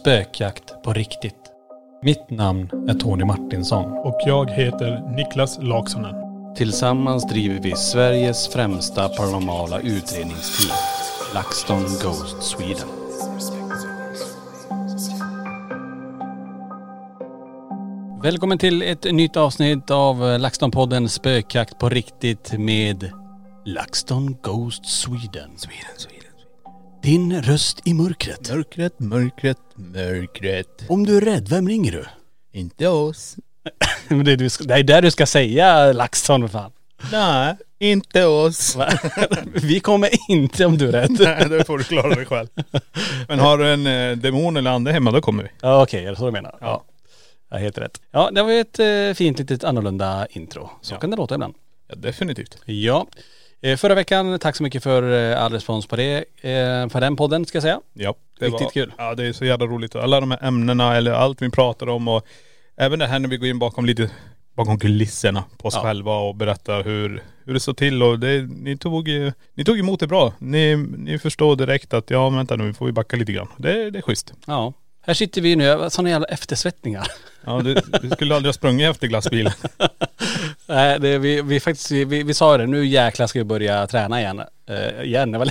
Spökjakt på riktigt. Mitt namn är Tony Martinsson. Och jag heter Niklas Laksonen. Tillsammans driver vi Sveriges främsta paranormala utredningsteam. LaxTon Ghost Sweden. Välkommen till ett nytt avsnitt av LaxTon-podden Spökjakt på riktigt med LaxTon Ghost Sweden. Sweden, Sweden. Din röst i mörkret. Mörkret, mörkret, mörkret. Om du är rädd, vem ringer du? Inte oss. Men det, är du ska, det är där du ska säga LaxTon för fan. Nej, inte oss. Vi kommer inte om du är rädd. Nej, det får du klara dig själv. Men har du en eh, demon eller ande hemma, då kommer vi. Ja okej, är det så du menar? Ja. Ja, helt rätt. Ja, det var ju ett eh, fint litet annorlunda intro. Så Ja. kan det låta ibland. Ja, definitivt. Ja. Eh, förra veckan, tack så mycket för eh, all respons på det. Eh, för den podden ska jag säga. Ja. Det Riktigt var, kul. Ja, det är så jävla roligt. Alla de här ämnena eller allt vi pratar om och även det här när vi går in bakom lite bakom kulisserna på oss Ja. själva och berättar hur, hur det står till och det, ni tog ni tog emot det bra. Ni, ni förstår direkt att ja vänta nu får vi backa lite grann. Det, det är schysst. Ja. Här sitter vi nu, sådana jävla eftersvettningar. Ja du, du skulle aldrig ha sprungit efter glassbilen. Nej, det, vi, vi, faktiskt, vi, vi sa det, nu jäklar ska vi börja träna igen. Eh, igen, det var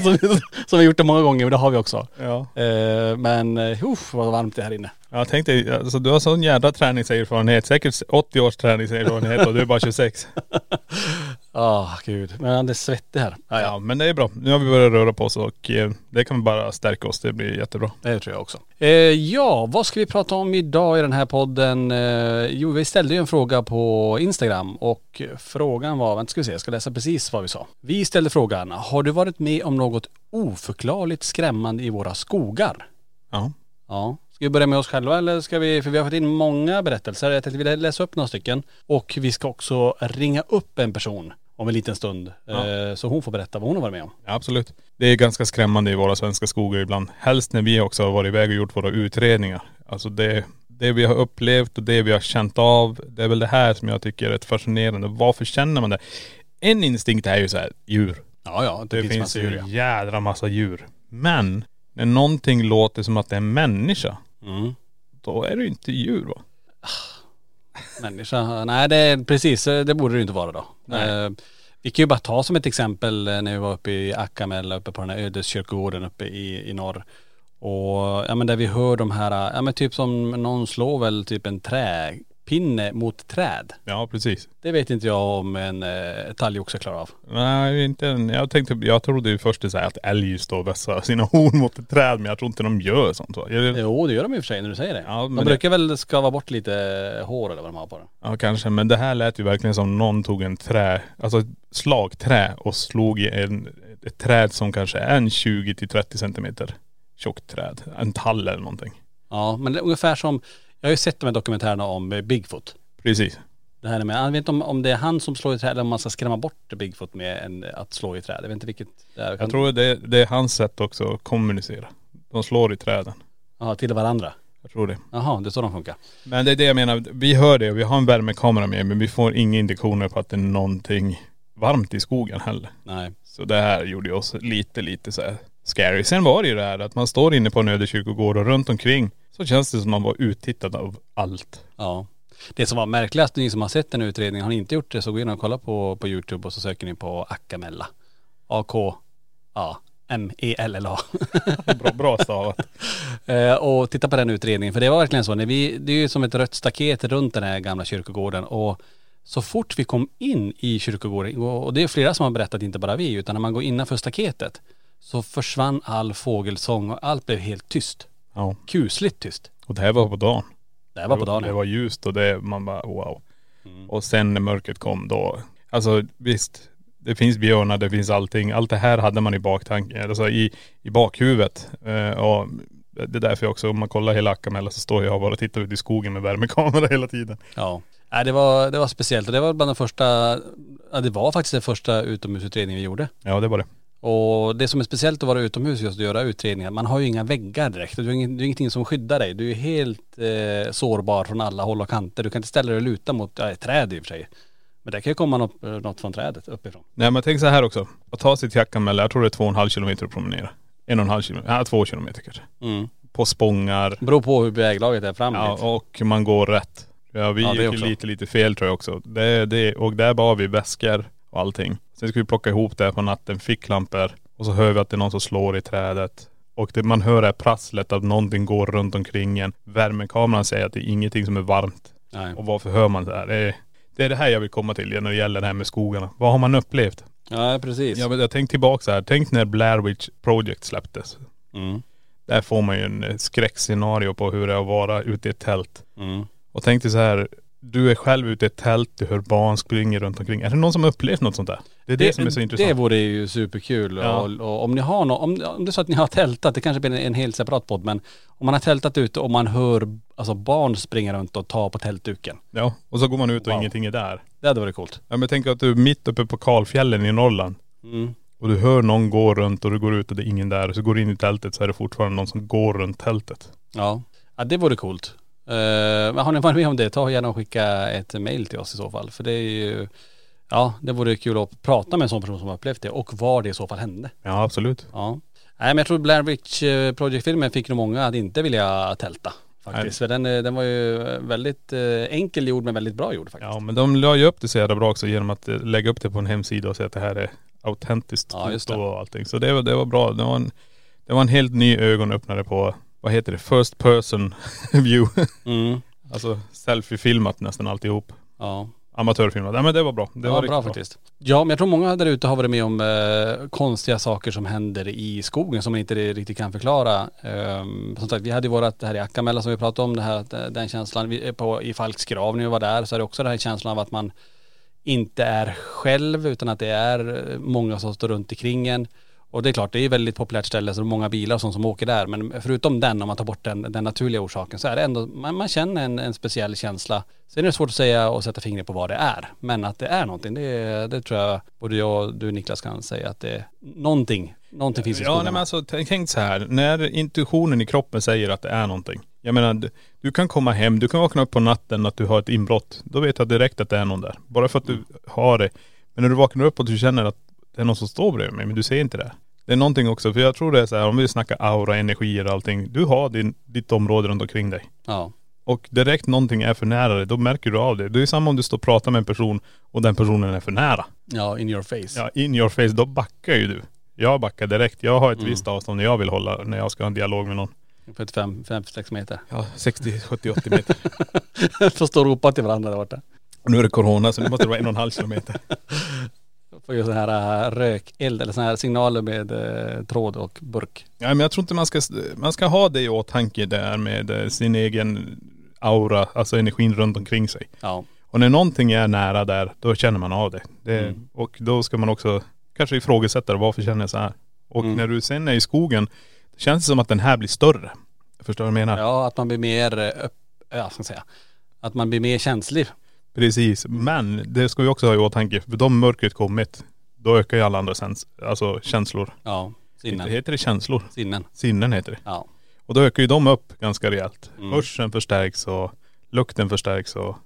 som, som vi gjort det många gånger, men det har vi också. Ja. Eh, men, uh, vad varmt det är här inne. Jag tänkte, alltså du har sån jävla träningserfarenhet. Säkert 80 års träningserfarenhet och du är bara 26. Ah, gud. Men det är svettigt här. Ja, Ja men det är bra. Nu har vi börjat röra på oss och eh, det kan bara stärka oss. Det blir jättebra. Det tror jag också. Eh, ja, vad ska vi prata om idag i den här podden? Eh, jo, vi ställde ju en fråga på Instagram och frågan var, vänta ska vi se, jag ska läsa precis vad vi sa. Vi ställde frågan, har du varit med om något oförklarligt skrämmande i våra skogar? Ja. Ja. Ska vi börja med oss själva eller ska vi, för vi har fått in många berättelser. Jag tänkte vi läsa upp några stycken. Och vi ska också ringa upp en person om en liten stund. Ja. Eh, så hon får berätta vad hon har varit med om. Ja, absolut. Det är ganska skrämmande i våra svenska skogar ibland. Helst när vi också har varit iväg och gjort våra utredningar. Alltså det, det vi har upplevt och det vi har känt av. Det är väl det här som jag tycker är rätt fascinerande. Varför känner man det? En instinkt är ju så här, djur. Ja, ja. Det, Det, finns, finns djur ja. jädra massa djur. Men när någonting låter som att det är en människa, Mm. då är det ju inte djur va? Människa, nej det är precis, det borde det inte vara då. Nej. Eh, vi kan ju bara ta som ett exempel eh, när vi var uppe i Akkamella uppe på den här ödeskyrkogården uppe i, i norr. Och ja men där vi hör de här, ja men typ som någon slår väl typ en träpinne mot träd. Ja precis. Det vet inte jag om en eh, talgoxe klarar av. Nej inte en, jag tänkte, jag trodde ju först så här att älg står och vässar sina horn mot ett träd men jag tror inte de gör sånt va? Jag, Jo det gör de i och för sig när du säger det. Ja, de det- brukar väl skava bort lite hår eller vad de har på den. Ja kanske, men det här lät ju verkligen som någon tog en trä, alltså ett slagträ och slog i en, ett träd som kanske är en 20 till 30 centimeter tjockt träd. En tall eller någonting. Ja men det är ungefär som, jag har ju sett de här dokumentärerna om eh, Bigfoot. Precis. Det här med, jag vet inte om, om det är han som slår i träd eller om man ska skrämma bort Bigfoot med en, att slå i träd. Jag vet inte vilket det är. Jag tror det, det är hans sätt också att kommunicera. De slår i träden. Ja, till varandra. Jag tror det. Jaha, det är så de funkar. Men det är det jag menar, vi hör det och vi har en värmekamera med men vi får inga indikationer på att det är någonting varmt i skogen heller. Nej. Så det här gjorde oss lite, lite så här scary. Sen var det ju det här att man står inne på en öde kyrkogård och runt omkring så känns det som man var uttittad av allt. Ja. Det som var märkligast, ni som har sett den utredningen, har ni inte gjort det så gå in och kolla på, på YouTube och så söker ni på Akamella. A-K-A-M-E-L-L-A. Bra, bra stavat. Eh, och titta på den utredningen. För det var verkligen så, när vi, det är ju som ett rött staket runt den här gamla kyrkogården och så fort vi kom in i kyrkogården, och och det är flera som har berättat, inte bara vi, utan när man går innanför staketet så försvann all fågelsång och allt blev helt tyst. Ja. Kusligt tyst. Och det här var på dagen. Det här var på dagen. Det var ljust och det, man bara wow. Och sen när mörkret kom då, alltså visst, det finns björnar, det finns allting. Allt det här hade man i baktanken, alltså i, i bakhuvudet. Eh, och det är därför jag också, om man kollar hela Akamella så står jag bara och tittar ut i skogen med värmekamera hela tiden. Ja. Nej, det var, det var speciellt och det var bland de första, ja det var faktiskt den första utomhusutredningen vi gjorde. Ja det var det. Och det som är speciellt att vara utomhus just att göra utredningar, man har ju inga väggar direkt. Du har, ingen, du har ingenting som skyddar dig. Du är helt eh, sårbar från alla håll och kanter. Du kan inte ställa dig och luta mot, ja, ett träd i och för sig. Men det kan ju komma något, eh, något från trädet uppifrån. Nej men tänk så här också. Att ta sig till Akamella, jag tror det är två och en halv kilometer att promenera. En och en halv kilometer, ja två kilometer kanske. Mm. På spångar. Beror på hur väglaget är fram Ja och man går rätt. Ja vi Ja, det gick också. lite lite fel tror jag också. Det, det, och där bar vi väskor och allting. Sen ska vi plocka ihop det här på natten, ficklampor. Och så hör vi att det är någon som slår i trädet. Och det, man hör här prasslet att någonting går runt omkring en. Värmekameran säger att det är ingenting som är varmt. Nej. Och varför hör man det här? Det är, det är det här jag vill komma till när det gäller det här med skogarna. Vad har man upplevt? Ja precis. Ja, men jag tänkte tillbaka så här. Tänk när Blair Witch Project släpptes. Mm. Där får man ju en skräckscenario på hur det är att vara ute i ett tält. Mm. Och tänk dig så här. Du är själv ute i ett tält, du hör barn springa runt omkring. Är det någon som har upplevt något sånt där? Det är det, som är så intressant. Det vore ju superkul. Ja. Och, och om ni har något, om, om det är så att ni har tältat, det kanske blir en, en helt separat podd, men om man har tältat ute och man hör alltså barn springa runt och ta på tältduken. Ja, och så går man ut och Wow. ingenting är där. Det hade varit coolt. Ja men tänk att du är mitt uppe på kalfjällen i Norrland. Mm. Och du hör någon gå runt och du går ut och det är ingen där. Och så går du in i tältet så är det fortfarande någon som går runt tältet. Ja. ja, det vore coolt. Uh, men har ni varit med om det, ta gärna och skicka ett mail till oss i så fall. För det är ju, ja det vore kul att prata med en sån person som har upplevt det och var det i så fall hände. Ja absolut. Ja. Nej men jag tror Blair Witch eh, Project-filmen fick nog många att inte vilja tälta. Faktiskt. För den, eh, den var ju väldigt eh, enkel gjord men väldigt bra gjord faktiskt. Ja men de la ju upp det så jävla bra också genom att eh, lägga upp det på en hemsida och säga att det här är autentiskt Ja, just det. och allting. Så det var, det var bra. Det var, en, det var en helt ny ögonöppnare på, vad heter det, first person view. Mm. alltså selfie-filmat nästan alltihop. Ja. Amatörfilmat. Nej men det var bra. Det Det var, var bra faktiskt. Ja men jag tror många där ute har varit med om eh, konstiga saker som händer i skogen som man inte riktigt kan förklara. Um, som sagt vi hade ju vårat det här i Akamella som vi pratade om det här, eh, den känslan vi, är på, i Falks grav när vi var där så är det också den här känslan av att man inte är själv utan att det är eh, många som står runt omkring en. Och det är klart, det är väldigt populärt ställe så det är många bilar och sånt som åker där. Men förutom den, om man tar bort den, den naturliga orsaken, så är det ändå, man, man känner en, en speciell känsla. Sen är det svårt att säga och sätta fingret på vad det är. Men att det är någonting, det, det tror jag både jag och du Niklas kan säga att det är någonting, någonting finns i Ja skogarna. nej, men alltså tänk, tänk så här. När intuitionen i kroppen säger att det är någonting. Jag menar du, du kan komma hem, du kan vakna upp på natten att du har ett inbrott. Då vet jag direkt att det är någon där. Bara för att du har det. Men när du vaknar upp och du känner att det är någon som står bredvid mig men du ser inte det. Det är någonting också, för jag tror det är så här, om vi snackar aura, energier och allting. Du har din, ditt område runt omkring dig. Ja. Och direkt någonting är för nära dig, då märker du av det. Det är samma om du står och pratar med en person och den personen är för nära. ja, in your face. Ja, in your face, då backar ju du. Jag backar direkt. Jag har ett Mm. visst avstånd när jag vill hålla, när jag ska ha en dialog med någon. För ett fem, fem, sex meter. Ja, 60, 70, 80 meter. Får stå och ropa till varandra där borta. Nu är det corona så nu måste det vara en och en halv kilometer. Får ju sån här äh, rökeld eller sån här signaler med äh, tråd och burk. Ja men jag tror inte man ska, man ska ha det i åtanke där med eh, sin egen aura, alltså energin runt omkring sig. Ja. Och när någonting är nära där, då känner man av det. det Mm. Och då ska man också kanske ifrågasätta det, varför känner jag så här? Och Mm. när du sen är i skogen, det känns det som att den här blir större. Förstår du vad jag menar? Ja, att man blir mer, äh, ja, ska säga, att man blir mer känslig. Precis, men det ska vi också ha i åtanke, för då mörkret kommit, då ökar ju alla andra sens, alltså känslor. Ja, sinnen. Det heter det känslor? Sinnen. Sinnen heter det. Ja. Och då ökar ju de upp ganska rejält. Mm. Hörseln förstärks och lukten förstärks och,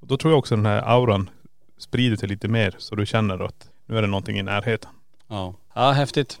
och då tror jag också den här auran sprider sig lite mer så du känner att nu är det någonting i närheten. Ja. Ja, häftigt.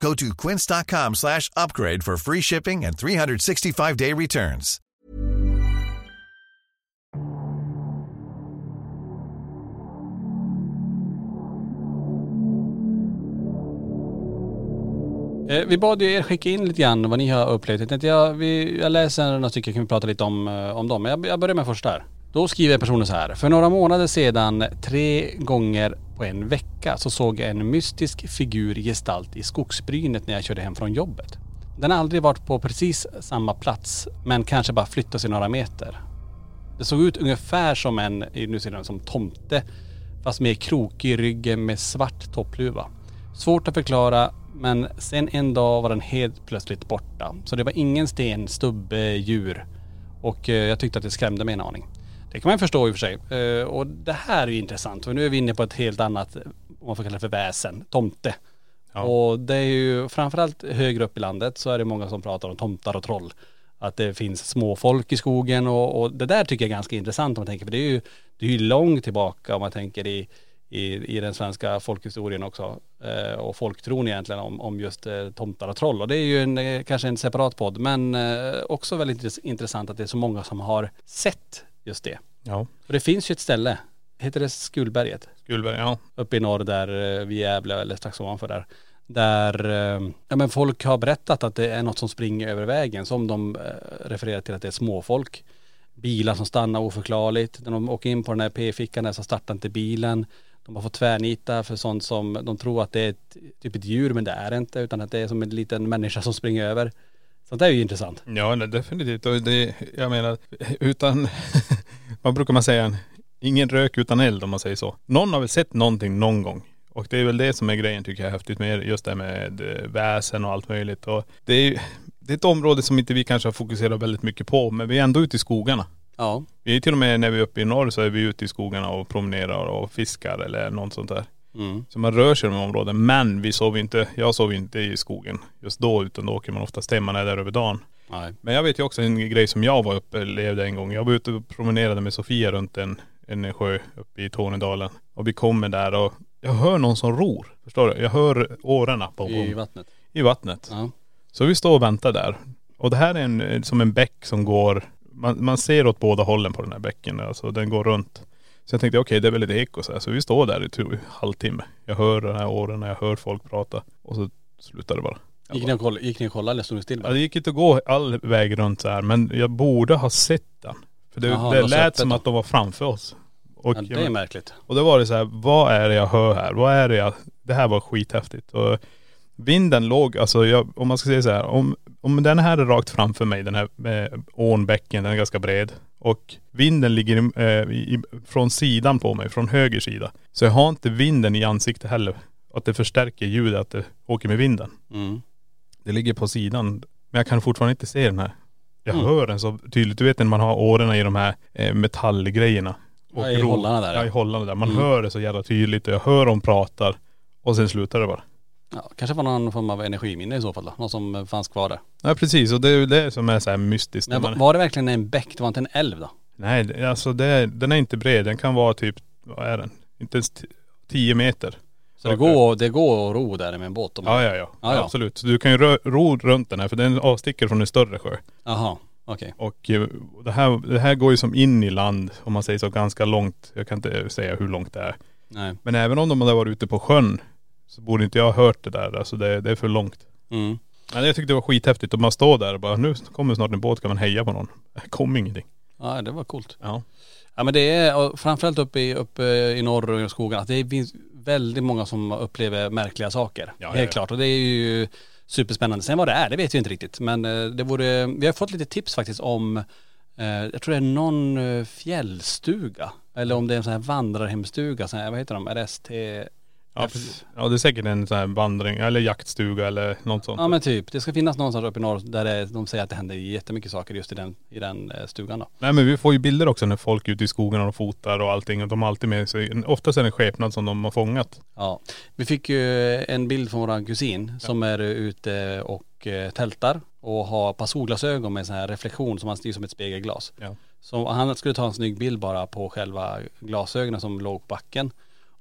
Go to quince.com slash upgrade for free shipping and 365-day returns. Eh, vi bad ju er skicka in lite grann vad ni har upplevt. Jag, tänkte jag, vi, jag läser några stycken, kan vi prata lite om, eh, om dem. Men jag, jag börjar med först där. Då skriver personen så här. För några månader sedan, tre gånger på en vecka, så såg jag en mystisk figur gestalt i skogsbrynet när jag körde hem från jobbet. Den har aldrig varit på precis samma plats, men kanske bara flyttat sig några meter. Det såg ut ungefär som en, nu ser den som tomte, fast mer krokig i ryggen med svart toppluva. Svårt att förklara, men sen en dag var den helt plötsligt borta. Så det var ingen sten, stubbe, djur. Och eh, jag tyckte att det skrämde mig en aning. Det kan man förstå i och för sig. Eh, och det här är ju intressant, för nu är vi inne på ett helt annat, om man får kalla det för väsen, tomte. Och det är ju framförallt högre upp i landet så är det många som pratar om tomtar och troll. Att det finns småfolk i skogen och, och det där tycker jag är ganska intressant om man tänker, för det är ju, det är ju långt tillbaka om man tänker i, i, i den svenska folkhistorien också. Eh, och folktron egentligen om, om just eh, tomtar och troll. Och det är ju en, eh, kanske en separat podd men eh, också väldigt intress- intressant att det är så många som har sett just det. Ja. Och det finns ju ett ställe, heter det Skulberget? Skulberg, ja. uppe i norr där eh, vid Gävle eller strax ovanför där. Där, eh, ja men folk har berättat att det är något som springer över vägen som de eh, refererar till att det är småfolk. Bilar som stannar oförklarligt. När de åker in på den här p-fickan där så startar inte bilen. De har fått tvärnita för sånt som de tror att det är ett, typ ett djur men det är det inte utan att det är som en liten människa som springer över. Sånt där är ju intressant. Ja nej, definitivt. Och det, jag menar, utan, vad brukar man säga, ingen rök utan eld om man säger så. Någon har väl sett någonting någon gång. Och det är väl det som är grejen tycker jag är häftigt med just det här med eh, väsen och allt möjligt. Och det, är, det är ett område som inte vi kanske har fokuserat väldigt mycket på, men vi är ändå ute i skogarna. Ja. Vi är till och med när vi är uppe i norr så är vi ute i skogarna och promenerar och fiskar eller något sånt där. Mm. Så man rör sig i de områdena. Men vi sov inte, jag sov inte i skogen just då utan då åker man oftast hem, man är där över dagen. Nej. Men jag vet ju också en grej som jag var uppe levde en gång. Jag var ute och promenerade med Sofia runt en, en sjö uppe i Tornedalen. Och vi kommer där och jag hör någon som ror. Förstår du? Jag hör årorna på I vattnet. i vattnet. Ja. Så vi står och väntar där. Och det här är en, som en bäck som går, man, man ser åt båda hållen på den här bäcken. Alltså den går runt. Så jag tänkte okej det är väl ett eko så, här. så vi står där i typ halvtimme. Jag hör den här åren, jag hör folk prata. Och så slutar det bara. Gick bara- ni och kollade, gick ni och kollade eller stod ni still? Ja, det gick inte att gå all väg runt så här men jag borde ha sett den. För det, Jaha, det lät som då. att de var framför oss. Och, Ja, det är märkligt. och då var det så här, vad är det jag hör här? Vad är det jag, det här var skithäftigt. Och vinden låg, alltså jag, om man ska säga så här, om, om den här är rakt framför mig, den här eh, ån, bäcken, den är ganska bred. Och vinden ligger i, eh, i, från sidan på mig, från höger sida. Så jag har inte vinden i ansiktet heller. Att det förstärker ljudet, att det åker med vinden. Mm. Det ligger på sidan. Men jag kan fortfarande inte se den här. Jag Mm. hör den så tydligt. Du vet när man har årorna i de här eh, metallgrejerna. Ja, i ro- hållarna där, ja. Ja i hållarna där. Man Mm. hör det så jävla tydligt och jag hör dem pratar. Och sen slutar det bara. Ja, kanske var någon form av energiminne i så fall då. Någon som eh, fanns kvar där. Ja precis och det är ju det som är så här mystiskt. Men när var, man, var det verkligen en bäck? Det var inte en älv då? Nej det- alltså det, den är inte bred. Den kan vara typ vad är den? Inte ens t- 10 meter. Så det går, det går att ro där med en båt? Om Ja, ja, ja. Ja, ja. Absolut. Så du kan ju rö- ro runt den här för den avsticker från en större sjö. Jaha, okej. Och eh, det här, det här går ju som in i land, om man säger så, ganska långt. Jag kan inte säga hur långt det är. Nej. Men även om de hade varit ute på sjön så borde inte jag ha hört det där. Alltså det, det är för långt. Mm. Men jag tyckte det var skithäftigt. Och man står där och bara, nu kommer snart en båt, kan man heja på någon. Det kom ingenting. Ja det var coolt. Ja. Ja men det är, framförallt uppe i, uppe i norr och i skogen, att det finns väldigt många som upplever märkliga saker. Ja, Helt ja, ja. klart. Och det är ju superspännande. Sen vad det är, det vet vi inte riktigt. Men eh, det vore, vi har fått lite tips faktiskt om, eh, jag tror det är någon eh, fjällstuga. Eller om det är en sån här vandrarhemstuga, sån här, vad heter de? RST? Ja, precis. ja det är säkert en sån här vandring eller jaktstuga eller något sånt. Ja men typ. Det ska finnas någonstans uppe i norr där det, de säger att det händer jättemycket saker just i den, i den eh, stugan då. Nej men vi får ju bilder också när folk är ute i skogen och fotar och allting. Och de har alltid med sig, oftast är det en skepnad som de har fångat. Ja. Vi fick ju en bild från våran kusin som är ute och eh, tältar och har ett par solglasögon med sån här reflektion som han styr som ett spegelglas. Ja. Så han skulle ta en snygg bild bara på själva glasögonen som låg på backen.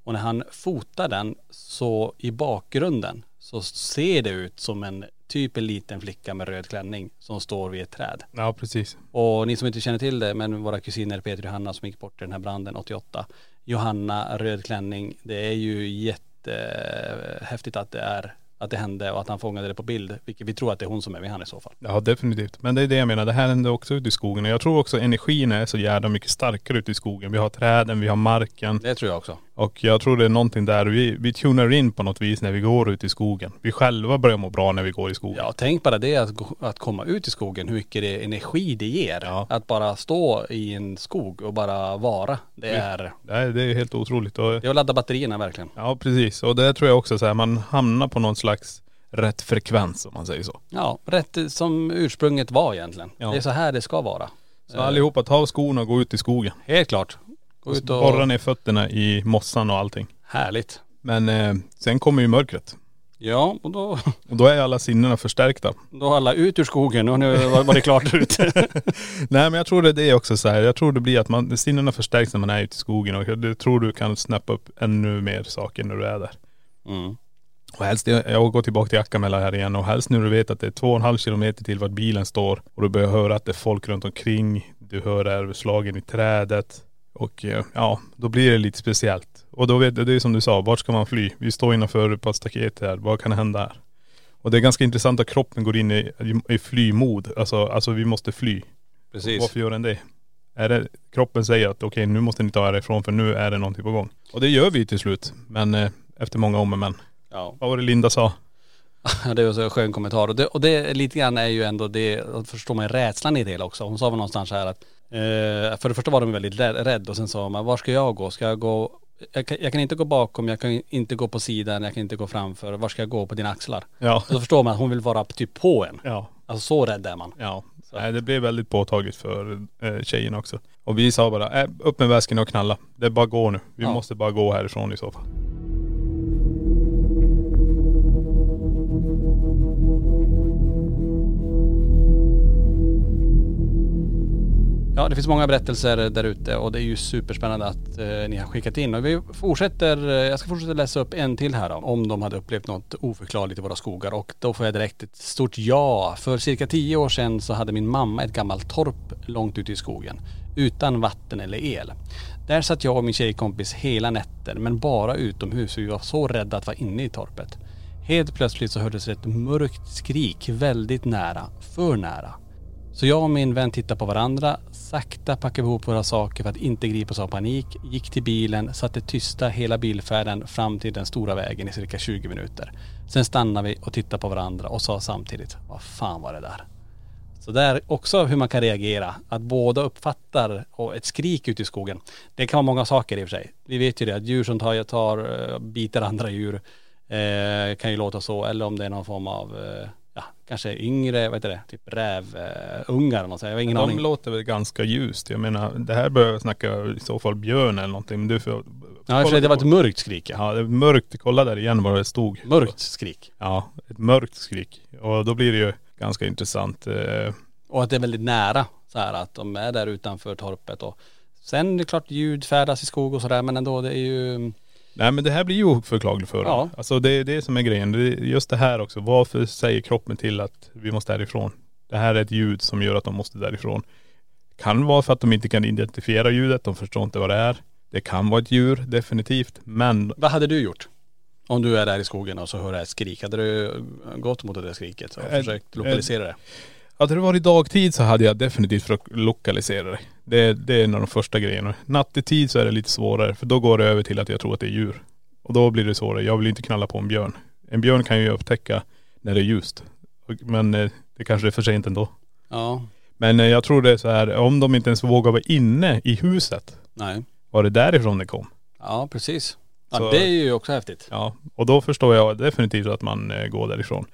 Och när han fotar den så i bakgrunden så ser det ut som en typ en liten flicka med röd klänning som står vid ett träd. Ja precis. Och ni som inte känner till det, men våra kusiner Peter och Johanna som gick bort i den här branden 88. Johanna, röd klänning, det är ju jättehäftigt att det är, att det hände och att han fångade det på bild. Vilket vi tror att det är hon som är med han i så fall. Ja definitivt. Men det är det jag menar, det här händer också ute i skogen. Och jag tror också energin är så jävla mycket starkare ute i skogen. Vi har träden, vi har marken. Det tror jag också. Och jag tror det är någonting där, vi, vi tunar in på något vis när vi går ut i skogen. Vi själva börjar må bra när vi går i skogen. Ja, tänk bara det att, gå- att komma ut i skogen, hur mycket det energi det ger. Ja. Att bara stå i en skog och bara vara. Det är, är, det är helt otroligt. Och, det är att ladda batterierna verkligen. ja precis. Och det tror jag också så här, man hamnar på någon slags rätt frekvens om man säger så. Ja, rätt som ursprunget var egentligen. Ja. Det är så här det ska vara. Så allihopa, ta av skorna och gå ut i skogen. Helt klart. Gå ut och.. Borra ner fötterna i mossan och allting. Härligt. Men eh, sen kommer ju mörkret. Ja, och då, Och då är alla sinnena förstärkta. då har alla ut ur skogen och nu var var det klart ute. Nej men jag tror det är det också så här. Jag tror det blir att man, sinnena förstärks när man är ute i skogen och jag tror du kan snappa upp ännu mer saker när du är där. Mm. Och helst, jag går tillbaka till Jackamella här igen och helst när du vet att det är två och en halv kilometer till vart bilen står och du börjar höra att det är folk runt omkring. Du hör överslagen i trädet. Och eh, ja, då blir det lite speciellt. Och då vet du, det är som du sa, vart ska man fly? Vi står innanför på ett staket här, vad kan hända här? Och det är ganska intressant att kroppen går in i, i, flymod. Alltså, alltså vi måste fly. Precis. Varför gör den det? Är det kroppen säger att okej nu måste ni ta er ifrån för nu är det någonting på gång. Och det gör vi till slut. Men eh, efter många om och men. Ja. Vad var det Linda sa? det var så en skön kommentar. Och det, och det lite grann är ju ändå det, förstår man rädslan i det hela också. Hon sa väl någonstans här att, eh, för det första var de väldigt rädd, och sen sa man, var ska jag gå? Ska jag gå, jag kan, jag kan inte gå bakom, jag kan inte gå på sidan, jag kan inte gå framför. Var ska jag gå? På dina axlar? Ja. Och då förstår man att hon vill vara typ på en. Ja. Alltså så rädd är man. Ja. Nej, det blev väldigt påtagligt för eh, tjejerna också. Och vi sa bara, äh, upp med väskorna och knalla. Det är bara gå nu. Vi Ja. måste bara gå härifrån i så fall. Ja det finns många berättelser där ute och det är ju superspännande att eh, ni har skickat in. Och vi fortsätter, eh, jag ska fortsätta läsa upp en till här då, om de hade upplevt något oförklarligt i våra skogar. Och då får jag direkt ett stort ja. För cirka tio år sedan så hade min mamma ett gammalt torp långt ute i skogen. Utan vatten eller el. Där satt jag och min tjejkompis hela nätter men bara utomhus. Vi var så rädda att vara inne i torpet. Helt plötsligt så hördes ett mörkt skrik väldigt nära. För nära. Så jag och min vän tittade på varandra, sakta packade ihop våra saker för att inte gripas av panik, gick till bilen, satte tysta hela bilfärden fram till den stora vägen i cirka 20 minuter. Sen stannade vi och tittade på varandra och sa samtidigt, vad fan var det där? Så där också hur man kan reagera, att båda uppfattar och ett skrik ute i skogen. Det kan vara många saker i och för sig. Vi vet ju det att djur som tar, tar eh, biter andra djur eh, kan ju låta så eller om det är någon form av eh, kanske yngre, vad heter det, typ rävungar ungar eller något. Jag har ingen De aning. låter väl ganska ljust. Jag menar, det här börjar snacka i så fall björn eller någonting. Men du får.. Ja, för det var ett mörkt skrik ja. Det är mörkt. Kolla där igen vad det stod. Mörkt skrik. Ja, ett mörkt skrik. Och då blir det ju ganska intressant. Eh, Och att det är väldigt nära så här att de är där utanför torpet och Sen är det klart ljud färdas i skog och sådär men ändå det är ju.. Nej men det här blir ju oförklarligt för Ja. Alltså det är det som är grejen. Det är just det här också. Varför säger kroppen till att vi måste därifrån? Det här är ett ljud som gör att de måste därifrån. Kan vara för att de inte kan identifiera ljudet. De förstår inte vad det är. Det kan vara ett djur, definitivt. Men Vad hade du gjort? Om du är där i skogen och så hör du ett skrik. Hade du gått mot det där skriket och försökt lokalisera det? hade det varit dagtid så hade jag definitivt försökt lokalisera det. Det, det är en av de första grejerna. Nattetid så är det lite svårare för då går det över till att jag tror att det är djur. Och då blir det svårare. Jag vill inte knalla på en björn. En björn kan ju upptäcka när det är ljust. Men eh, det kanske är för sent ändå. Ja. Men eh, jag tror det är så här, om de inte ens vågar vara inne i huset, Nej. var det därifrån det kom? Ja precis. Ja Så- det är ju också häftigt. Ja, och då förstår jag definitivt att man eh, går därifrån.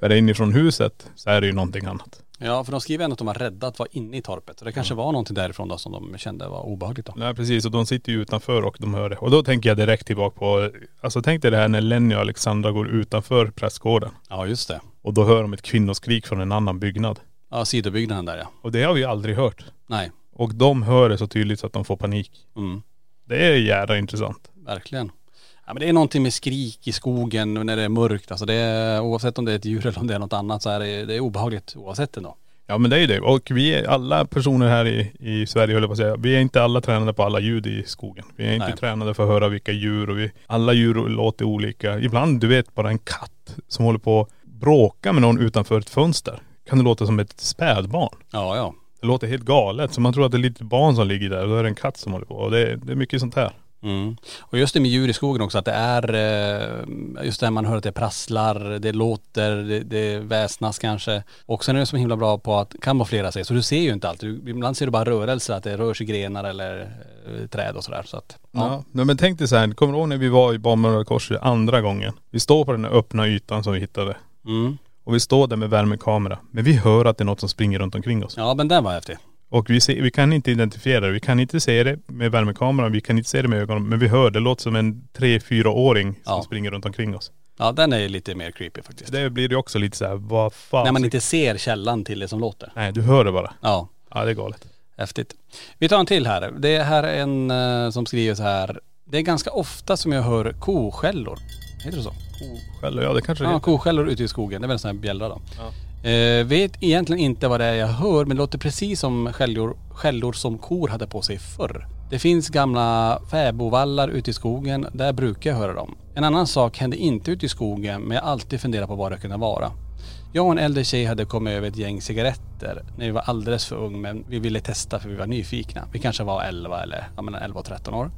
För inifrån huset så är det ju någonting annat. Ja för de skriver ändå att de var rädda att vara inne i torpet. Så det kanske var någonting därifrån då som de kände var obehagligt då. Nej precis, och de sitter ju utanför och de hör det. Och då tänker jag direkt tillbaka på, alltså tänk dig det här när Lenny och Alexandra går utanför prästgården. Ja just det. Och då hör de ett kvinnoskrik från en annan byggnad. Ja sidobyggnaden där ja. Och det har vi aldrig hört. Nej. Och de hör det så tydligt så att de får panik. Mm. Det är jävla intressant. Verkligen. Ja men det är någonting med skrik i skogen när det är mörkt. Alltså det är, oavsett om det är ett djur eller om det är något annat så är det, det är obehagligt oavsett ändå. Ja men det är ju det. Och vi är alla personer här i, i Sverige höll jag på att säga, vi är inte alla tränade på alla ljud i skogen. Vi är inte Nej. tränade för att höra vilka djur och vi, alla djur låter olika. Ibland, du vet, bara en katt som håller på att bråka med någon utanför ett fönster. Kan det låta som ett spädbarn. Ja ja. Det låter helt galet. Så man tror att det är ett litet barn som ligger där och då är det en katt som håller på. Och det, det är mycket sånt här. Mm. Och just det med djur i skogen också att det är, eh, just det här man hör att det prasslar, det låter, det, det väsnas kanske. Och sen är det så himla bra på att kamouflera sig. Så du ser ju inte allt. Du, ibland ser du bara rörelser, att det rör sig grenar eller eh, träd och sådär. Så att, Ja. ja. Men tänk dig så här, kommer du ihåg när vi var i Barnmördare korset andra gången? Vi står på den här öppna ytan som vi hittade. Mm. Och vi står där med värmekamera. Men vi hör att det är något som springer runt omkring oss. Ja men den var häftig. Och vi, ser, vi kan inte identifiera det. Vi kan inte se det med värmekameran. Vi kan inte se det med ögonen. Men vi hör det. låter som en tre, fyra åring som Ja. springer runt omkring oss. Ja den är lite mer creepy faktiskt. Det blir det också lite så här, vad fan. När man inte ser källan till det som låter. Nej, du hör det bara. Ja. Ja, det är galet. Häftigt. Vi tar en till här. Det här är en eh, som skriver så här. Det är ganska ofta som jag hör koskällor. Heter det så? Själv, ja det kanske det Ja, koskällor ute i skogen. Det är väl en sån här bjällra då. Eh, vet egentligen inte vad det är jag hör men det låter precis som skällor, skällor som kor hade på sig förr. Det finns gamla fäbodvallar ute i skogen. Där brukar jag höra dem. En annan sak hände inte ute i skogen men jag har alltid funderat på vad det kunde vara. Jag och en äldre tjej hade kommit över ett gäng cigaretter när vi var alldeles för ung men vi ville testa för vi var nyfikna. Vi kanske var 11 eller ja, mellan 11 och 13 år.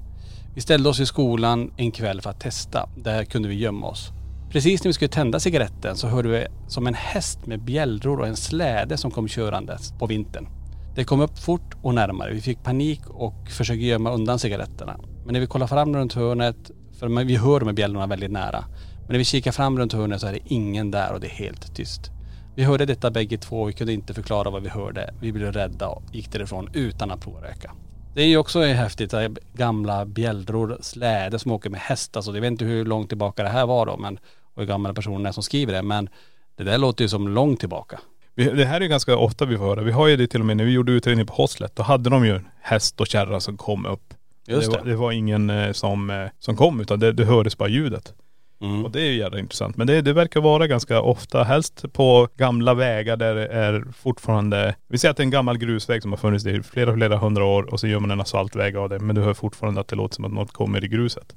Vi ställde oss i skolan en kväll för att testa. Där kunde vi gömma oss. Precis när vi skulle tända cigaretten så hörde vi som en häst med bjällror och en släde som kom körandes på vintern. Det kom upp fort och närmare. Vi fick panik och försökte gömma undan cigaretterna. Men när vi kollar fram runt hörnet, för vi hör de här bjällrorna väldigt nära. Men när vi kikar fram runt hörnet så är det ingen där och det är helt tyst. Vi hörde detta bägge två och vi kunde inte förklara vad vi hörde. Vi blev rädda och gick därifrån utan att prova röka. Det är ju också häftigt, gamla bjällror, släde som åker med hästar. Alltså jag vet inte hur långt tillbaka det här var då men, och hur gamla personen är som skriver det. Men det där låter ju som långt tillbaka. Det här är ju ganska ofta vi får höra. Vi har ju det till och med när vi gjorde utredning på Hoslet. Då hade de ju häst och kärra som kom upp. Just det. det. Var, det var ingen eh, som, eh, som kom utan det, det hördes bara ljudet. Mm. Och det är ju jävla intressant. Men det, det verkar vara ganska ofta, helst på gamla vägar där det är fortfarande, vi säger att det är en gammal grusväg som har funnits i flera, flera hundra år och så gör man en asfaltväg av det. Men du hör fortfarande att det låter som att något kommer i gruset.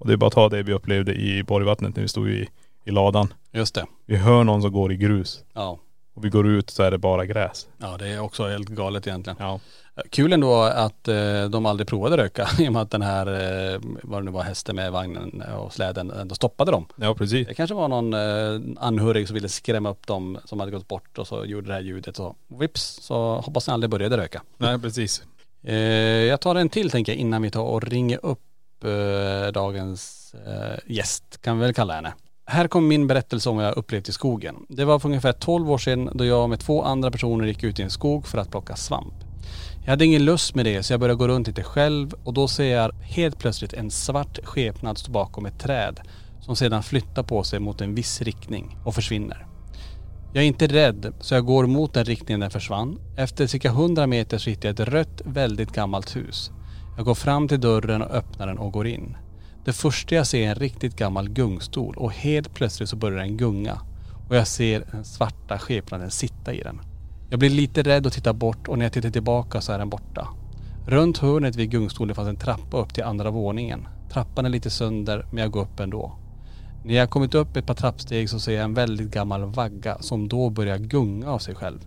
Och det är bara att ta det vi upplevde i Borgvattnet när vi stod i, i ladan. Just det. Vi hör någon som går i grus. Ja. Och vi går ut så är det bara gräs. Ja det är också helt galet egentligen. Ja. Kul ändå att eh, de aldrig provade röka i och med att den här, eh, vad det nu var, hästen med vagnen och släden ändå stoppade dem. Ja precis. Det kanske var någon eh, anhörig som ville skrämma upp dem som hade gått bort och så gjorde det här ljudet och vips så hoppas ni aldrig började röka. Nej precis. Eh, jag tar en till tänker jag innan vi tar och ringer upp eh, dagens eh, gäst kan vi väl kalla henne. Här kommer min berättelse om vad jag upplevt i skogen. Det var för ungefär 12 år sedan då jag med två andra personer gick ut i en skog för att plocka svamp. Jag hade ingen lust med det så jag började gå runt lite själv och då ser jag helt plötsligt en svart skepnad stå bakom ett träd som sedan flyttar på sig mot en viss riktning och försvinner. Jag är inte rädd så jag går mot den riktningen den försvann. Efter cirka 100 meter så hittar jag ett rött, väldigt gammalt hus. Jag går fram till dörren och öppnar den och går in. Det första jag ser är en riktigt gammal gungstol och helt plötsligt så börjar den gunga. Och jag ser den svarta skepnaden sitta i den. Jag blir lite rädd och tittar bort och när jag tittar tillbaka så är den borta. Runt hörnet vid gungstolen fanns en trappa upp till andra våningen. Trappan är lite sönder men jag går upp ändå. När jag kommit upp ett par trappsteg så ser jag en väldigt gammal vagga som då börjar gunga av sig själv.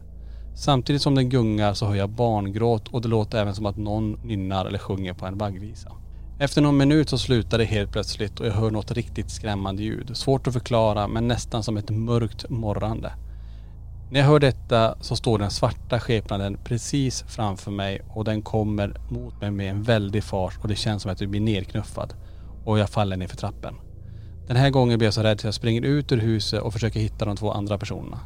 Samtidigt som den gungar så hör jag barngråt och det låter även som att någon nynnar eller sjunger på en vaggvisa. Efter någon minut så slutar det helt plötsligt och jag hör något riktigt skrämmande ljud. Svårt att förklara men nästan som ett mörkt morrande. När jag hör detta så står den svarta skepnaden precis framför mig och den kommer mot mig med en väldig fart och det känns som att jag blir nerknuffad. Och jag faller ner för trappen. Den här gången blir jag så rädd så jag springer ut ur huset och försöker hitta de två andra personerna.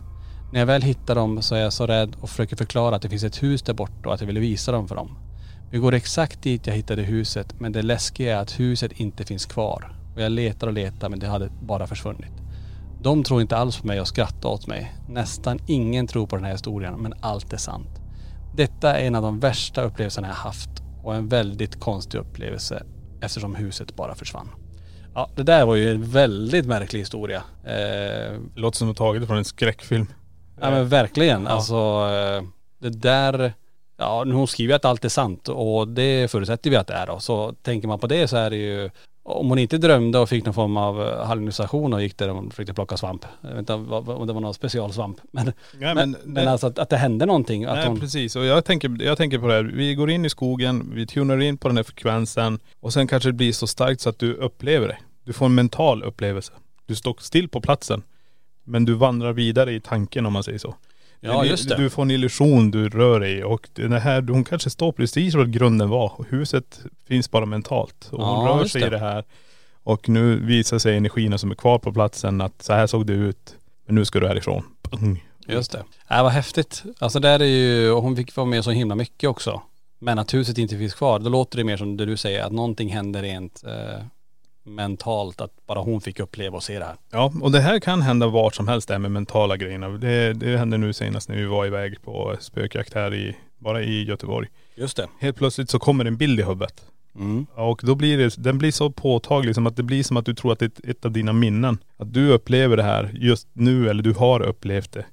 När jag väl hittar dem så är jag så rädd och försöker förklara att det finns ett hus där borta och att jag vill visa dem för dem. Vi går exakt dit jag hittade huset men det läskiga är att huset inte finns kvar. Och jag letar och letar men det hade bara försvunnit. De tror inte alls på mig och skrattar åt mig. Nästan ingen tror på den här historien men allt är sant. Detta är en av de värsta upplevelserna jag haft och en väldigt konstig upplevelse eftersom huset bara försvann. Ja det där var ju en väldigt märklig historia. Eh, Låter som att taget från en skräckfilm. Ja men verkligen. Ja. Alltså eh, det där, ja hon skriver att allt är sant och det förutsätter vi att det är då. Så tänker man på det så är det ju, om hon inte drömde och fick någon form av eh, hallucination och gick där och försökte plocka svamp. Jag vet inte om det var någon specialsvamp. Men, Nej, men, men men, alltså att, att det hände någonting. Nej hon, precis och jag tänker, jag tänker på det här. Vi går in i skogen, vi tunar in på den här frekvensen och sen kanske det blir så starkt så att du upplever det. Du får en mental upplevelse. Du står still på platsen. Men du vandrar vidare i tanken om man säger så. Ja, Du- just det. Du får en illusion du rör dig i och det här, hon kanske står precis var grunden var. Huset finns bara mentalt. Och hon Ja, rör sig det. i det här. Och nu visar sig energierna som är kvar på platsen att så här såg det ut. Men nu ska du härifrån. Pung. Just det. Ja vad häftigt. Alltså där är ju, och hon fick vara med så himla mycket också. Men att huset inte finns kvar, då låter det mer som det du säger, att någonting händer rent eh, mentalt, att bara hon fick uppleva och se det här. Ja, och det här kan hända vart som helst det här med mentala grejerna. Det, det hände nu senast när vi var iväg på spökjakt här i, bara i Göteborg. Just det. Helt plötsligt så kommer en bild i huvudet. Mm. Och då blir det, den blir så påtaglig som att det blir som att du tror att det är ett, av dina minnen. Att du upplever det här just nu eller du har upplevt det.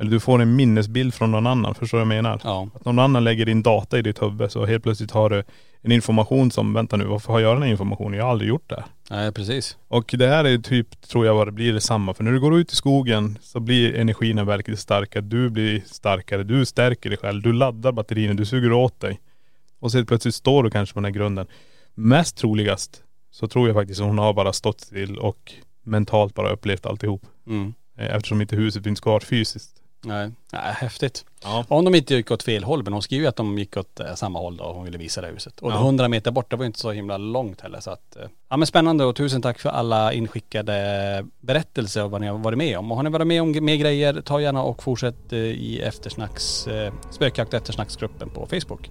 Eller du får en minnesbild från någon annan, förstår du vad jag menar? Ja. Att någon annan lägger in data i ditt huvud så helt plötsligt har du en information som, vänta nu varför har jag den här informationen? Jag har aldrig gjort det. Nej precis. Och det här är typ, tror jag vad det blir detsamma. För när du går ut i skogen så blir energin verkligen starkare. Du blir starkare, du stärker dig själv, du laddar batterierna, du suger åt dig. Och så helt plötsligt står du kanske på den här grunden. Mest troligast så tror jag faktiskt att hon har bara stått still och mentalt bara upplevt alltihop. Mm. Eh, Eftersom inte huset finns kvar fysiskt. Nej, Nej häftigt. Ja. Om de inte gick åt fel håll, men hon skriver ju att de gick åt eh, samma håll då och hon ville visa det huset. Och Ja. 100 meter bort, det var ju inte så himla långt heller så att, eh, ja men spännande och tusen tack för alla inskickade berättelser och vad ni har varit med om. Och har ni varit med om mer grejer, ta gärna och fortsätt eh, i eftersnacks, spökjakt och eftersnacksgruppen på Facebook.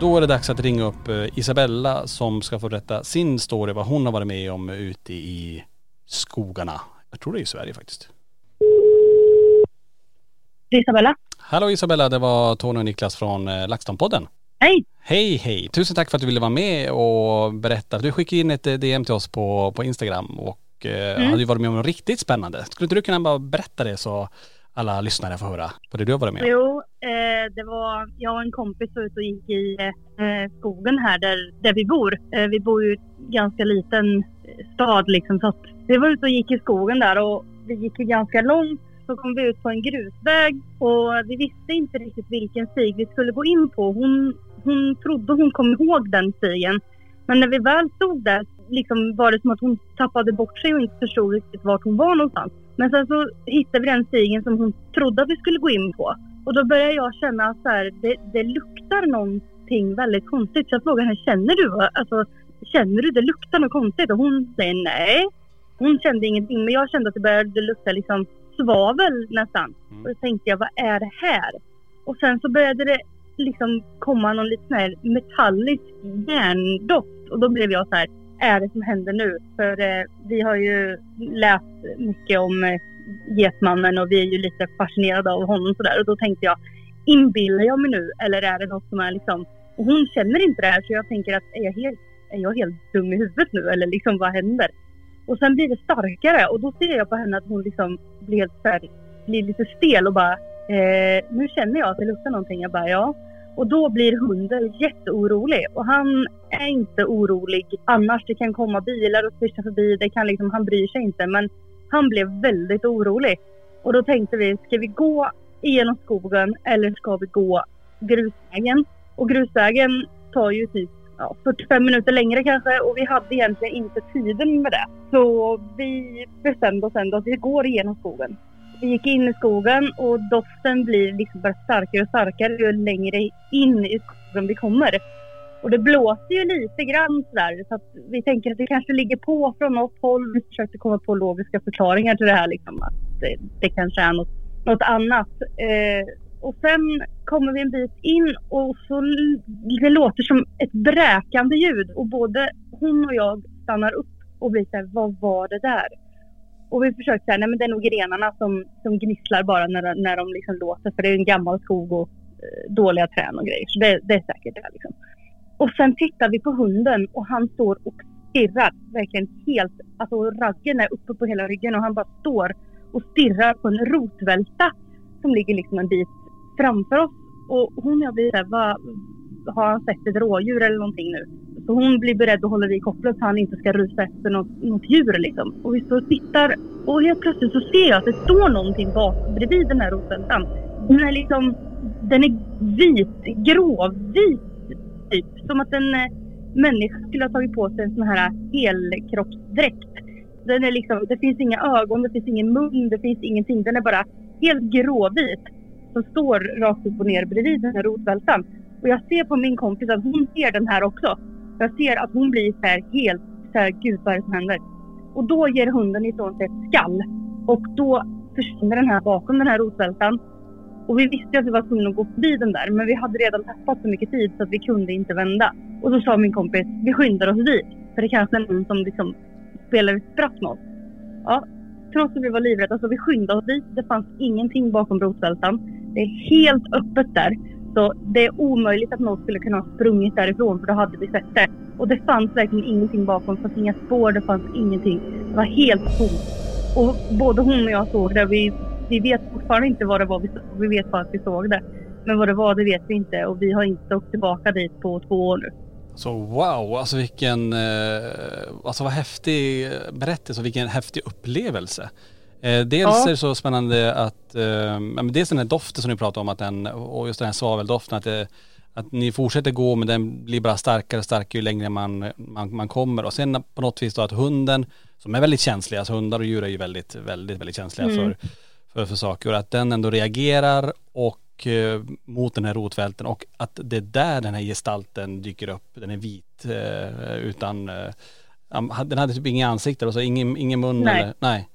Då är det dags att ringa upp eh, Isabella som ska få berätta sin story, vad hon har varit med om ute i skogarna. Jag tror det är i Sverige faktiskt. Isabella. Hallå Isabella, det var Tony och Niklas från eh, LaxTon-podden. Hej! Hej hej! Tusen tack för att du ville vara med och berätta. Du skickade in ett eh, DM till oss på, på Instagram och eh, Mm. hade ju varit med om något riktigt spännande. Skulle inte du kunna bara berätta det så alla lyssnare får höra på det du har varit med om? Jo, Eh, det var jag och en kompis var ute och gick i eh, skogen här där, där vi bor. Eh, vi bor ju i en ganska liten eh, stad liksom så att vi var ute och gick i skogen där och vi gick ju ganska långt. Så kom vi ut på en grusväg och vi visste inte riktigt vilken stig vi skulle gå in på. Hon, hon trodde hon kom ihåg den stigen. Men när vi väl stod där liksom var det som att hon tappade bort sig och inte förstod riktigt vart hon var någonstans. Men sen så hittade vi den stigen som hon trodde att vi skulle gå in på. Och då började jag känna att det, det luktar någonting väldigt konstigt. Så jag frågade henne, känner du? Alltså, känner du det luktar något konstigt? Och hon säger nej. Hon kände ingenting, men jag kände att det började lukta liksom svavel nästan. Och då tänkte jag, vad är det här? Och sen så började det liksom komma någon lite sån här metallisk järndoft. Och då blev jag så här, är det som händer nu? För eh, vi har ju läst mycket om eh, Getmannen och vi är ju lite fascinerade av honom sådär. Och då tänkte jag, inbillar jag mig nu eller är det något som är liksom... Och hon känner inte det här så jag tänker att är jag helt, är jag helt dum i huvudet nu eller liksom vad händer? Och sen blir det starkare och då ser jag på henne att hon liksom blir, helt här, blir lite stel och bara eh, nu känner jag att det luktar någonting. Jag bara ja. Och då blir hunden jätteorolig och han är inte orolig annars. Det kan komma bilar och svischa förbi. Det kan liksom, han bryr sig inte men han blev väldigt orolig. Och då tänkte vi, ska vi gå igenom skogen eller ska vi gå grusvägen? Och grusvägen tar ju typ ja, 45 minuter längre kanske och vi hade egentligen inte tiden med det. Så vi bestämde oss ändå att vi går igenom skogen. Vi gick in i skogen och doften blir liksom bara starkare och starkare ju längre in i skogen vi kommer. Och det blåser ju lite grann sådär så att vi tänker att det kanske ligger på från något håll. Vi försökte komma på logiska förklaringar till det här liksom att det, det kanske är något, något annat. Eh, och sen kommer vi en bit in och så det låter som ett bräkande ljud och både hon och jag stannar upp och blir såhär, vad var det där? Och vi försökte säga, nej men det är nog grenarna som, som gnisslar bara när, när de liksom låter för det är en gammal skog och eh, dåliga träd och grejer. Så det, det är säkert det liksom. Och sen tittar vi på hunden och han står och stirrar verkligen helt, alltså raggen är uppe på hela ryggen och han bara står och stirrar på en rotvälta som ligger liksom en bit framför oss. Och hon och jag blir såhär, vad, har han sett ett rådjur eller någonting nu? Så hon blir beredd och håller i kopplet så han inte ska rusa efter något, något djur liksom. Och vi står och tittar och helt plötsligt så ser jag att det står någonting bak bredvid den här rotvältan. Den är liksom, den är vit, gråvit. Som att en eh, människa skulle ha tagit på sig en sån här helkroppsdräkt. Den är liksom, det finns inga ögon, det finns ingen mun, det finns ingenting. Den är bara helt gråvit. Som står rakt upp och ner bredvid den här rotvältan. Och jag ser på min kompis att hon ser den här också. Jag ser att hon blir så här helt så här, gud vad är det som händer? Och då ger hunden ifrån sig ett skall. Och då försvinner den här bakom den här rotvältan. Och vi visste att vi var tvungna att gå förbi den där. Men vi hade redan tappat så mycket tid så att vi kunde inte vända. Och så sa min kompis, vi skyndar oss dit. För det kanske är någon som liksom spelar ett spratt med oss. Ja, trots att vi var livrädda så vi skyndade oss dit. Det fanns ingenting bakom brosvältan. Det är helt öppet där. Så det är omöjligt att någon skulle kunna ha sprungit därifrån för då hade vi sett det. Och det fanns verkligen ingenting bakom. Det fanns inga spår, det fanns ingenting. Det var helt tomt. Och både hon och jag såg det. Vi, vi vet fortfarande inte vad det var vi såg. Vi vet bara att vi såg det. Men vad det var det vet vi inte och vi har inte åkt tillbaka dit på två år nu. Så wow, alltså vilken, eh, alltså vad häftig berättelse och vilken häftig upplevelse. Eh, dels Ja. är det så spännande att, eh, dels den här doften som ni pratar om att den, och just den här svaveldoften att det, att ni fortsätter gå men den blir bara starkare och starkare ju längre man, man, man kommer. Och sen på något vis då att hunden, som är väldigt känslig, alltså hundar och djur är ju väldigt, väldigt, väldigt känsliga Mm. för, för, för saker. Och att den ändå reagerar och eh, mot den här rotvälten och att det är där den här gestalten dyker upp. Den är vit eh, utan, eh, ja, den hade typ inga ansikten, alltså ingen, ingen mun Nej. eller, nej.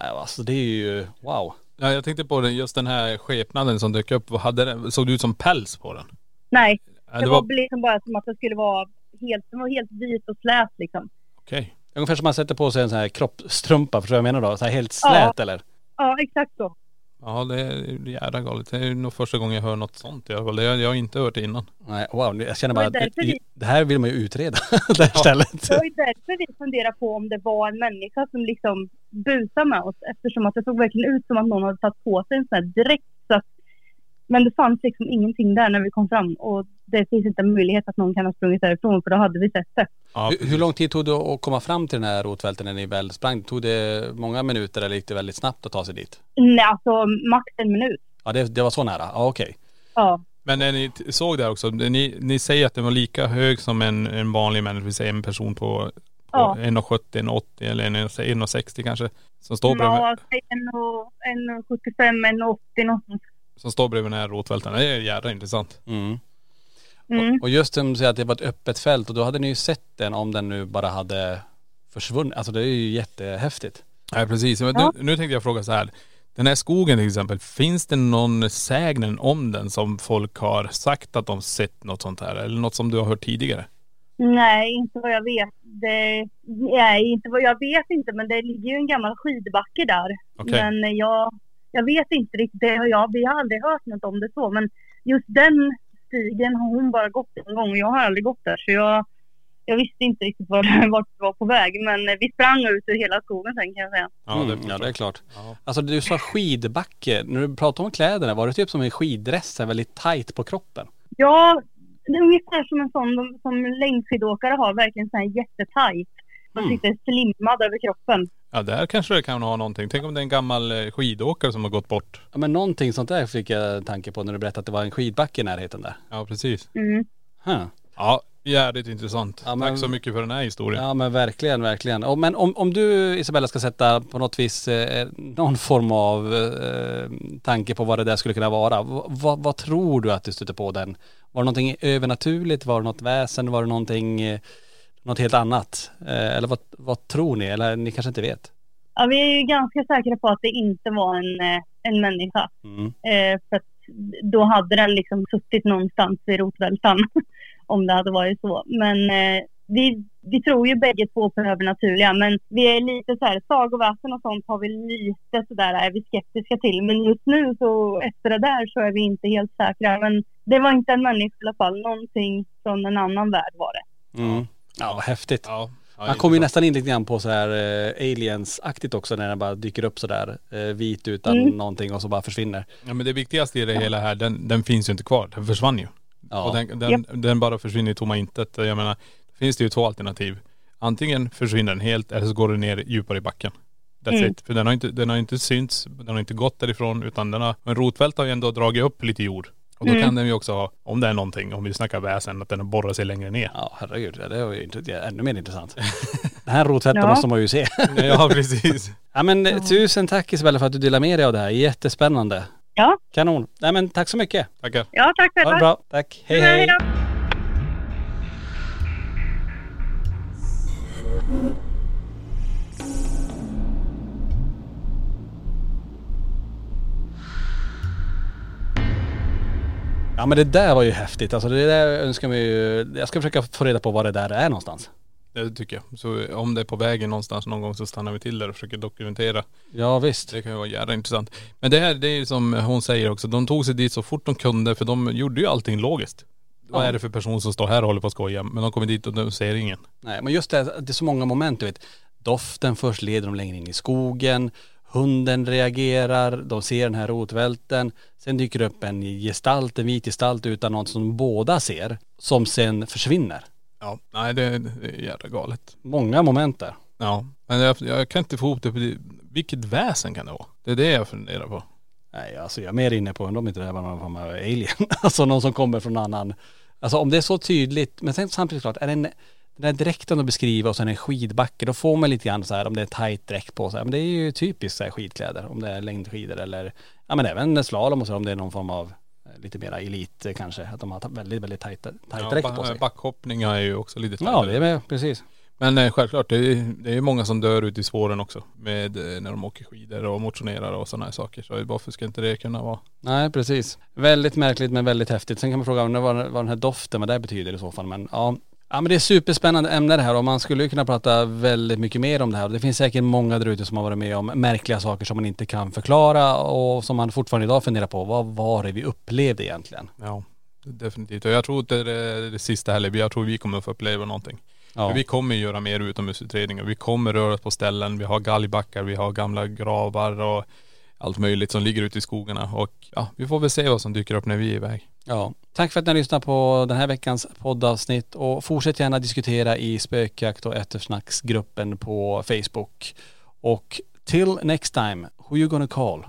Nej, Alltså det är ju, wow. Ja, jag tänkte på den, just den här skepnaden som dök upp. Vad hade den, såg det ut som päls på den? Nej, Ja, det, det var, var, liksom bara som att det skulle vara helt, den var helt vit och slät liksom. okej. Ungefär som man sätter på sig en sån här kroppstrumpa, förstår du vad jag menar då? Så här helt Ja. slät eller? Ja, exakt så. Ja, det är jävla galet. Det är nog första gången jag hör något sånt i alla fall. Det har jag har inte hört innan. Nej, wow, jag känner Det bara att därför vi- det här vill man ju utreda, det här stället. Det var ju därför vi funderade på om det var en människa som liksom busade med oss eftersom att det såg verkligen ut som att någon hade tagit på sig en sån här dräkt. Så att, men det fanns liksom ingenting där när vi kom fram och det finns inte en möjlighet att någon kan ha sprungit därifrån för då hade vi sett det. Ja, Hur, hur lång tid tog det att komma fram till den här rotvälten när ni väl sprang? Tog det många minuter eller gick det väldigt snabbt att ta sig dit? Nej, alltså max en minut. Ja det, det var så nära? Ja okej. Ja, Men när ni såg det här också, ni, ni säger att den var lika hög som en, en vanlig människa, vi säger en person på, på Ja. 1,70, 1,80 eller en- 1,60 kanske. Som står bredvid, ja säg en och- en och 75, en och 80 någonstans. Som står bredvid den här rotvälten. Det är jävla intressant. Mm. Mm. Och, och just som du säger att det var ett öppet fält och då hade ni ju sett den om den nu bara hade försvunnit. Alltså det är ju jättehäftigt. Nej precis. Men Ja. nu, nu tänkte jag fråga så här. Den här skogen till exempel, finns det någon sägnen om den som folk har sagt att de sett något sånt här? Eller något som du har hört tidigare? Nej, inte vad jag vet. Det, nej, inte vad jag vet inte, men det ligger ju en gammal skidbacke där. Okej. Men jag, jag vet inte riktigt. Det, har jag, vi har aldrig hört något om det så, men just den stigen har hon bara gått en gång och jag har aldrig gått där. Så jag, jag visste inte riktigt vart, vart vi var på väg. Men vi sprang ut ur hela skogen sen kan jag säga. Ja, Mm, det, ja det är klart. Ja. Alltså du sa skidbacke, när du pratade om kläderna, var det typ som en skiddress, väldigt tight på kroppen? Ja, det är ungefär som en sån som längdskidåkare har, verkligen sån här jättetajt. Man Mm. sitter slimmad över kroppen. ja, där kanske det kan ha någonting. Tänk om det är en gammal eh, skidåkare som har gått bort. Ja men någonting sånt där fick jag tanke på när du berättade att det var en skidbacke i närheten där. Ja, precis. Mm. Huh. Ja, jävligt intressant. Ja, men- Tack så mycket för den här historien. Ja men verkligen, verkligen. Och, men om, om du Isabella ska sätta på något vis eh, någon form av eh, tanke på vad det där skulle kunna vara. V- vad, vad tror du att du stötte på den? Var det någonting övernaturligt? Var det något väsen? Var det någonting, eh, något helt annat? Eh, eller vad, vad tror ni? Eller ni kanske inte vet? Ja, vi är ju ganska säkra på att det inte var en, eh, en människa. Mm. Eh, för då hade den liksom suttit någonstans i rotvältan. om det hade varit så. Men vi, vi tror ju bägge två på övernaturliga. Men vi är lite så här, sagoväsen och sånt har vi lite sådär, är vi skeptiska till. Men just nu så efter det där så är vi inte helt säkra. Men det var inte en människa i alla fall. Någonting från en annan värld var det. Mm. Ja vad häftigt. Ja, ja, Man kommer ju nästan in lite grann på så här eh, aliens-aktigt också när den bara dyker upp sådär eh, vit utan Mm. någonting och så bara försvinner. Ja men det viktigaste i det hela här, den, den finns ju inte kvar. Den försvann ju. Ja. Och den, den, den bara försvinner i tomma intet. Jag menar, det finns det ju två alternativ. Antingen försvinner den helt eller så går den ner djupare i backen. That's Mm. it. För den har inte, den har inte synts, den har inte gått därifrån utan den har, en rotvält har ju ändå dragit upp lite jord. Och då Mm. kan den ju också ha, om det är någonting, om vi snackar väsen, att den har borrat sig längre ner. Ja herregud, ja, det var ju inte, det är ännu mer intressant. Den här rotvälten Ja. måste man ju se. ja precis. ja men eh, tusen tack Isabella för att du delar med dig av det här, jättespännande. Ja, Kanon. Nej men tack så mycket. Tackar. ja tack Ha det själva. bra. Tack. Hej hej. då. Ja men det där var ju häftigt. Alltså det där önskar man ju, jag ska försöka få reda på vad det där är någonstans. Det tycker jag. Så om det är på vägen någonstans någon gång så stannar vi till där och försöker dokumentera. Ja visst. Det kan ju vara jävla intressant. Men det här, det är ju som hon säger också, de tog sig dit så fort de kunde för de gjorde ju allting logiskt. Vad Ja. är det för person som står här och håller på att skoja? Men de kommer dit och de ser ingen. Nej men just det, det är så många moment du vet. Doften först leder dem längre in i skogen. Hunden reagerar, de ser den här rotvälten. Sen dyker det upp en gestalt, en vit gestalt utan något som båda ser. Som sen försvinner. Ja, nej det, det är jävla galet. Många moment där. Ja, men jag, jag kan inte få ihop det. Vilket väsen kan det vara? Det är det jag funderar på. Nej alltså jag är mer inne på om inte det här var någon form av alien. alltså någon som kommer från annan. Alltså om det är så tydligt, men sen samtidigt klart, är det en, den där dräkten att beskriva och sen en skidbacke, då får man lite grann så här om det är tajt dräkt på sig. Men det är ju typiskt så här skidkläder, om det är längdskidor eller, ja men även slalom och så om det är någon form av eh, lite mera elit eh, kanske, att de har väldigt, väldigt tajt, tajt dräkt på sig. Backhoppning är ju också lite Ja det är med, precis. Men eh, självklart, det är, det är många som dör ute i spåren också. Med, eh, när de åker skidor och motionerar och sådana här saker. Så varför ska inte det kunna vara? Nej precis. Väldigt märkligt men väldigt häftigt. Sen kan man fråga vad, vad den här doften, vad det betyder i så fall. Men ja. Ja men det är superspännande ämne det här och man skulle ju kunna prata väldigt mycket mer om det här. Det finns säkert många där ute som har varit med om märkliga saker som man inte kan förklara och som man fortfarande idag funderar på. Vad var det vi upplevde egentligen? Ja, definitivt. Och jag tror inte det är det sista heller. Jag tror vi kommer att få uppleva någonting. Ja. Vi kommer göra mer utomhusutredningar. Vi kommer röra oss på ställen. Vi har galgbackar, vi har gamla gravar och allt möjligt som ligger ute i skogarna. Och ja, vi får väl se vad som dyker upp när vi är iväg. Ja. Tack för att ni har lyssnat på den här veckans poddavsnitt och fortsätt gärna diskutera i spökjakt och eftersnacksgruppen på Facebook. Och till next time, who you gonna call?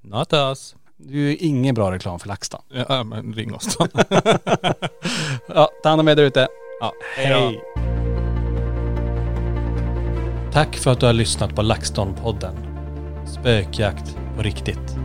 Not us. Du är ingen bra reklam för LaxTon. Ja men ring oss då. Ja, ta hand om er där ute. Ja, Hej. Tack för att du har lyssnat på LaxTon-podden. Spökjakt på riktigt.